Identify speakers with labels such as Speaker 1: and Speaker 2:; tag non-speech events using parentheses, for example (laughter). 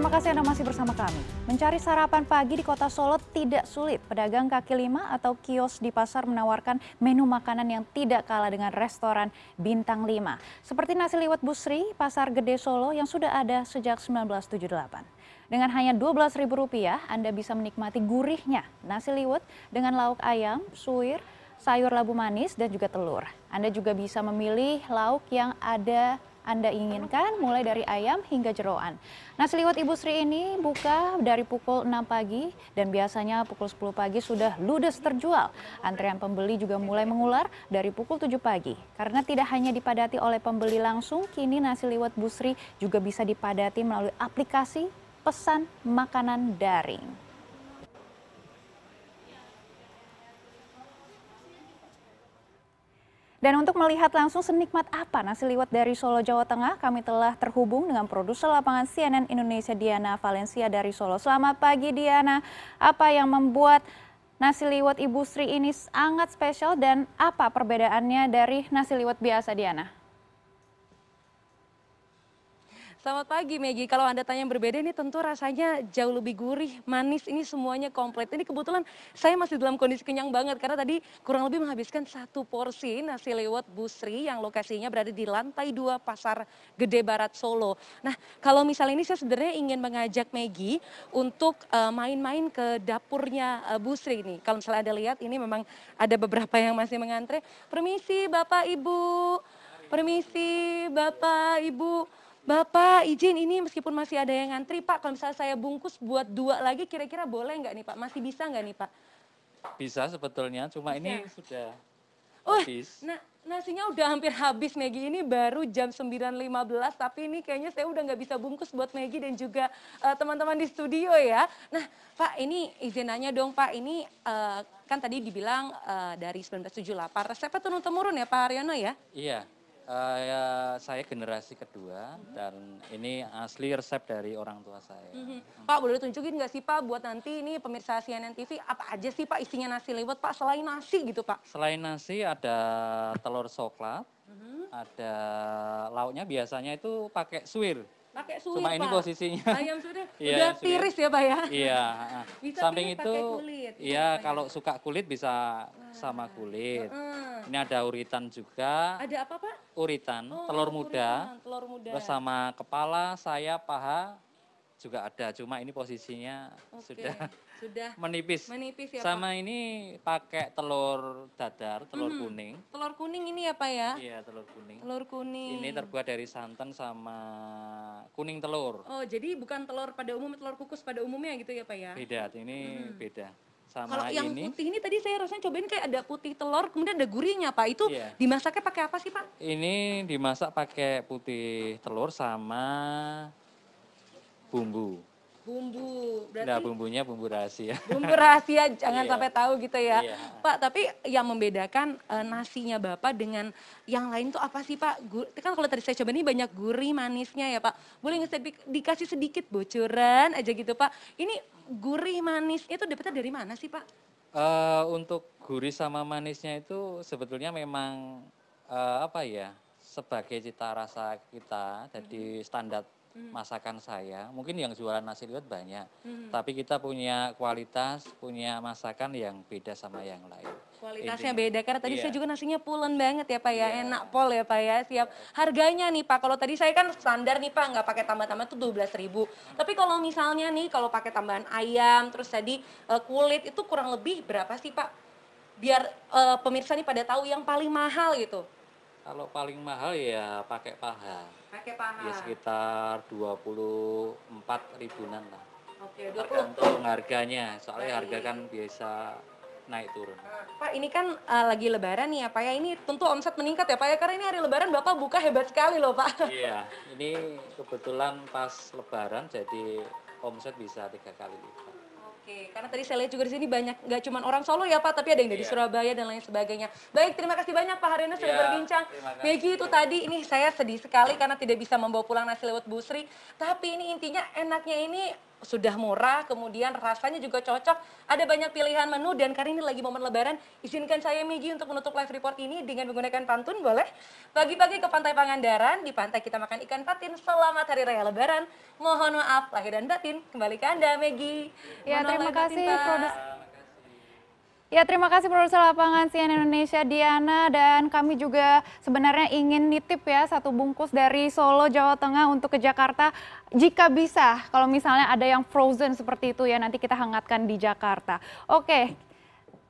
Speaker 1: Terima kasih Anda masih bersama kami. Mencari sarapan pagi di kota Solo tidak sulit. Pedagang kaki lima atau kios di pasar menawarkan menu makanan yang tidak kalah dengan restoran bintang 5. Seperti nasi liwet Busri, Pasar Gede Solo yang sudah ada sejak 1978. Dengan hanya Rp12.000, Anda bisa menikmati gurihnya nasi liwet dengan lauk ayam, suwir, sayur labu manis, dan juga telur. Anda juga bisa memilih lauk yang ada anda inginkan mulai dari ayam hingga jeroan. Nasi liwet Ibu Sri ini buka dari pukul 6 pagi dan biasanya pukul 10 pagi sudah ludes terjual. Antrean pembeli juga mulai mengular dari pukul 7 pagi. Karena tidak hanya dipadati oleh pembeli langsung, kini nasi liwet Bu Sri juga bisa dipadati melalui aplikasi pesan makanan daring. Dan untuk melihat langsung senikmat apa nasi liwet dari Solo, Jawa Tengah, kami telah terhubung dengan produser lapangan CNN Indonesia Diana Valencia dari Solo. Selamat pagi Diana, apa yang membuat nasi liwet Ibu Sri ini sangat spesial dan apa perbedaannya dari nasi liwet biasa Diana?
Speaker 2: Selamat pagi Maggie. Kalau Anda tanya yang berbeda ini tentu rasanya jauh lebih gurih, manis, ini semuanya komplit. Ini kebetulan saya masih dalam kondisi kenyang banget karena tadi kurang lebih menghabiskan satu porsi nasi lewat Busri yang lokasinya berada di lantai dua Pasar Gede Barat Solo. Nah kalau misalnya ini saya sebenarnya ingin mengajak Maggie untuk eh, main-main uh, ke dapurnya uh, Busri ini. Kalau misalnya Anda lihat ini memang ada beberapa yang masih mengantre. Permisi Bapak Ibu, permisi Bapak Ibu. Bapak izin ini meskipun masih ada yang ngantri Pak, kalau misalnya saya bungkus buat dua lagi kira-kira boleh nggak nih Pak? Masih bisa nggak nih Pak?
Speaker 3: Bisa sebetulnya, cuma bisa. ini sudah
Speaker 2: oh, habis. Nah, nasinya udah hampir habis Maggie. Ini baru jam 9.15 tapi ini kayaknya saya udah nggak bisa bungkus buat Maggie dan juga uh, teman-teman di studio ya. Nah Pak ini izin nanya dong Pak, ini uh, kan tadi dibilang uh, dari 1978 resepnya turun-temurun ya Pak Haryono ya?
Speaker 3: Iya. Uh, ya, saya generasi kedua mm-hmm. dan ini asli resep dari orang tua saya.
Speaker 2: Mm-hmm. Pak boleh tunjukin nggak sih Pak buat nanti ini pemirsa CNN TV apa aja sih Pak isinya nasi liwet Pak selain nasi gitu Pak?
Speaker 3: Selain nasi ada telur coklat, mm-hmm. ada lauknya biasanya itu pakai suwir.
Speaker 2: Pakai suwir,
Speaker 3: Cuma
Speaker 2: Pak.
Speaker 3: ini posisinya.
Speaker 2: Ayam sudah (laughs) ya, udah suwir. tiris ya, Pak ya?
Speaker 3: Iya. (laughs) Bisa Samping itu kulit. Iya, ya? kalau suka kulit bisa Wah. sama kulit. Uh-uh. Ini ada uritan juga.
Speaker 2: Ada apa, Pak?
Speaker 3: Uritan, oh, telur muda.
Speaker 2: Uritan, telur muda.
Speaker 3: Bersama kepala, sayap, paha juga ada. Cuma ini posisinya okay. sudah
Speaker 2: sudah
Speaker 3: menipis.
Speaker 2: Menipis ya
Speaker 3: Sama Pak? ini pakai telur dadar, telur hmm. kuning.
Speaker 2: Telur kuning ini ya Pak ya?
Speaker 3: Iya telur kuning.
Speaker 2: Telur kuning.
Speaker 3: Ini terbuat dari santan sama kuning telur.
Speaker 2: Oh jadi bukan telur pada umum, telur kukus pada umumnya gitu ya Pak ya?
Speaker 3: Beda, ini hmm. beda. Sama
Speaker 2: Kalau yang
Speaker 3: ini,
Speaker 2: putih ini tadi saya rasanya cobain kayak ada putih telur, kemudian ada gurihnya Pak. Itu iya. dimasaknya pakai apa sih Pak?
Speaker 3: Ini dimasak pakai putih telur sama bumbu
Speaker 2: bumbu.
Speaker 3: Berarti nah, bumbunya bumbu rahasia.
Speaker 2: Bumbu rahasia (laughs) jangan iya. sampai tahu gitu ya. Iya. Pak, tapi yang membedakan uh, nasinya Bapak dengan yang lain tuh apa sih Pak? Gur kan kalau tadi saya coba ini banyak gurih manisnya ya Pak. Boleh nggak saya dikasih sedikit bocoran aja gitu Pak. Ini gurih manis itu dapetnya dari mana sih Pak?
Speaker 3: Uh, untuk gurih sama manisnya itu sebetulnya memang uh, apa ya? Sebagai cita rasa kita, jadi hmm. standar Hmm. masakan saya. Mungkin yang jualan nasi liwet banyak, hmm. tapi kita punya kualitas, punya masakan yang beda sama yang lain.
Speaker 2: Kualitasnya Intinya. beda karena tadi yeah. saya juga nasinya pulen banget ya Pak ya, yeah. enak pol ya Pak ya. Siap. Harganya nih Pak, kalau tadi saya kan standar nih Pak, nggak pakai tambah-tambah tuh 12 ribu. Tapi kalau misalnya nih kalau pakai tambahan ayam, terus tadi uh, kulit itu kurang lebih berapa sih Pak? Biar uh, pemirsa nih pada tahu yang paling mahal gitu.
Speaker 3: Kalau paling mahal ya pakai paha.
Speaker 2: Pakai paha.
Speaker 3: Ya sekitar 24 ribuan lah.
Speaker 2: Oke,
Speaker 3: 20. Tergantung harganya. Soalnya Baik. harga kan biasa naik turun.
Speaker 2: Pak, ini kan uh, lagi lebaran nih ya Pak ya. Ini tentu omset meningkat ya Pak ya. Karena ini hari lebaran Bapak buka hebat sekali loh Pak. (laughs)
Speaker 3: Iya, ini kebetulan pas lebaran jadi omset bisa tiga kali lipat.
Speaker 2: Oke, karena tadi saya lihat juga di sini banyak nggak cuma orang Solo ya Pak, tapi ada yang dari yeah. Surabaya dan lain sebagainya. Baik, terima kasih banyak Pak Haryono sudah yeah, berbincang. Megi itu tadi ini saya sedih sekali karena tidak bisa membawa pulang nasi lewat busri, tapi ini intinya enaknya ini sudah murah, kemudian rasanya juga cocok. Ada banyak pilihan menu dan karena ini lagi momen lebaran, izinkan saya Migi untuk menutup live report ini dengan menggunakan pantun boleh? Pagi-pagi ke Pantai Pangandaran, di pantai kita makan ikan patin. Selamat Hari Raya Lebaran. Mohon maaf lahir dan batin. Kembali ke Anda Megi.
Speaker 1: Ya,
Speaker 2: Mohon
Speaker 1: terima kasih. Ya, terima kasih produser lapangan CNN Indonesia Diana dan kami juga sebenarnya ingin nitip ya satu bungkus dari Solo Jawa Tengah untuk ke Jakarta jika bisa. Kalau misalnya ada yang frozen seperti itu ya nanti kita hangatkan di Jakarta. Oke,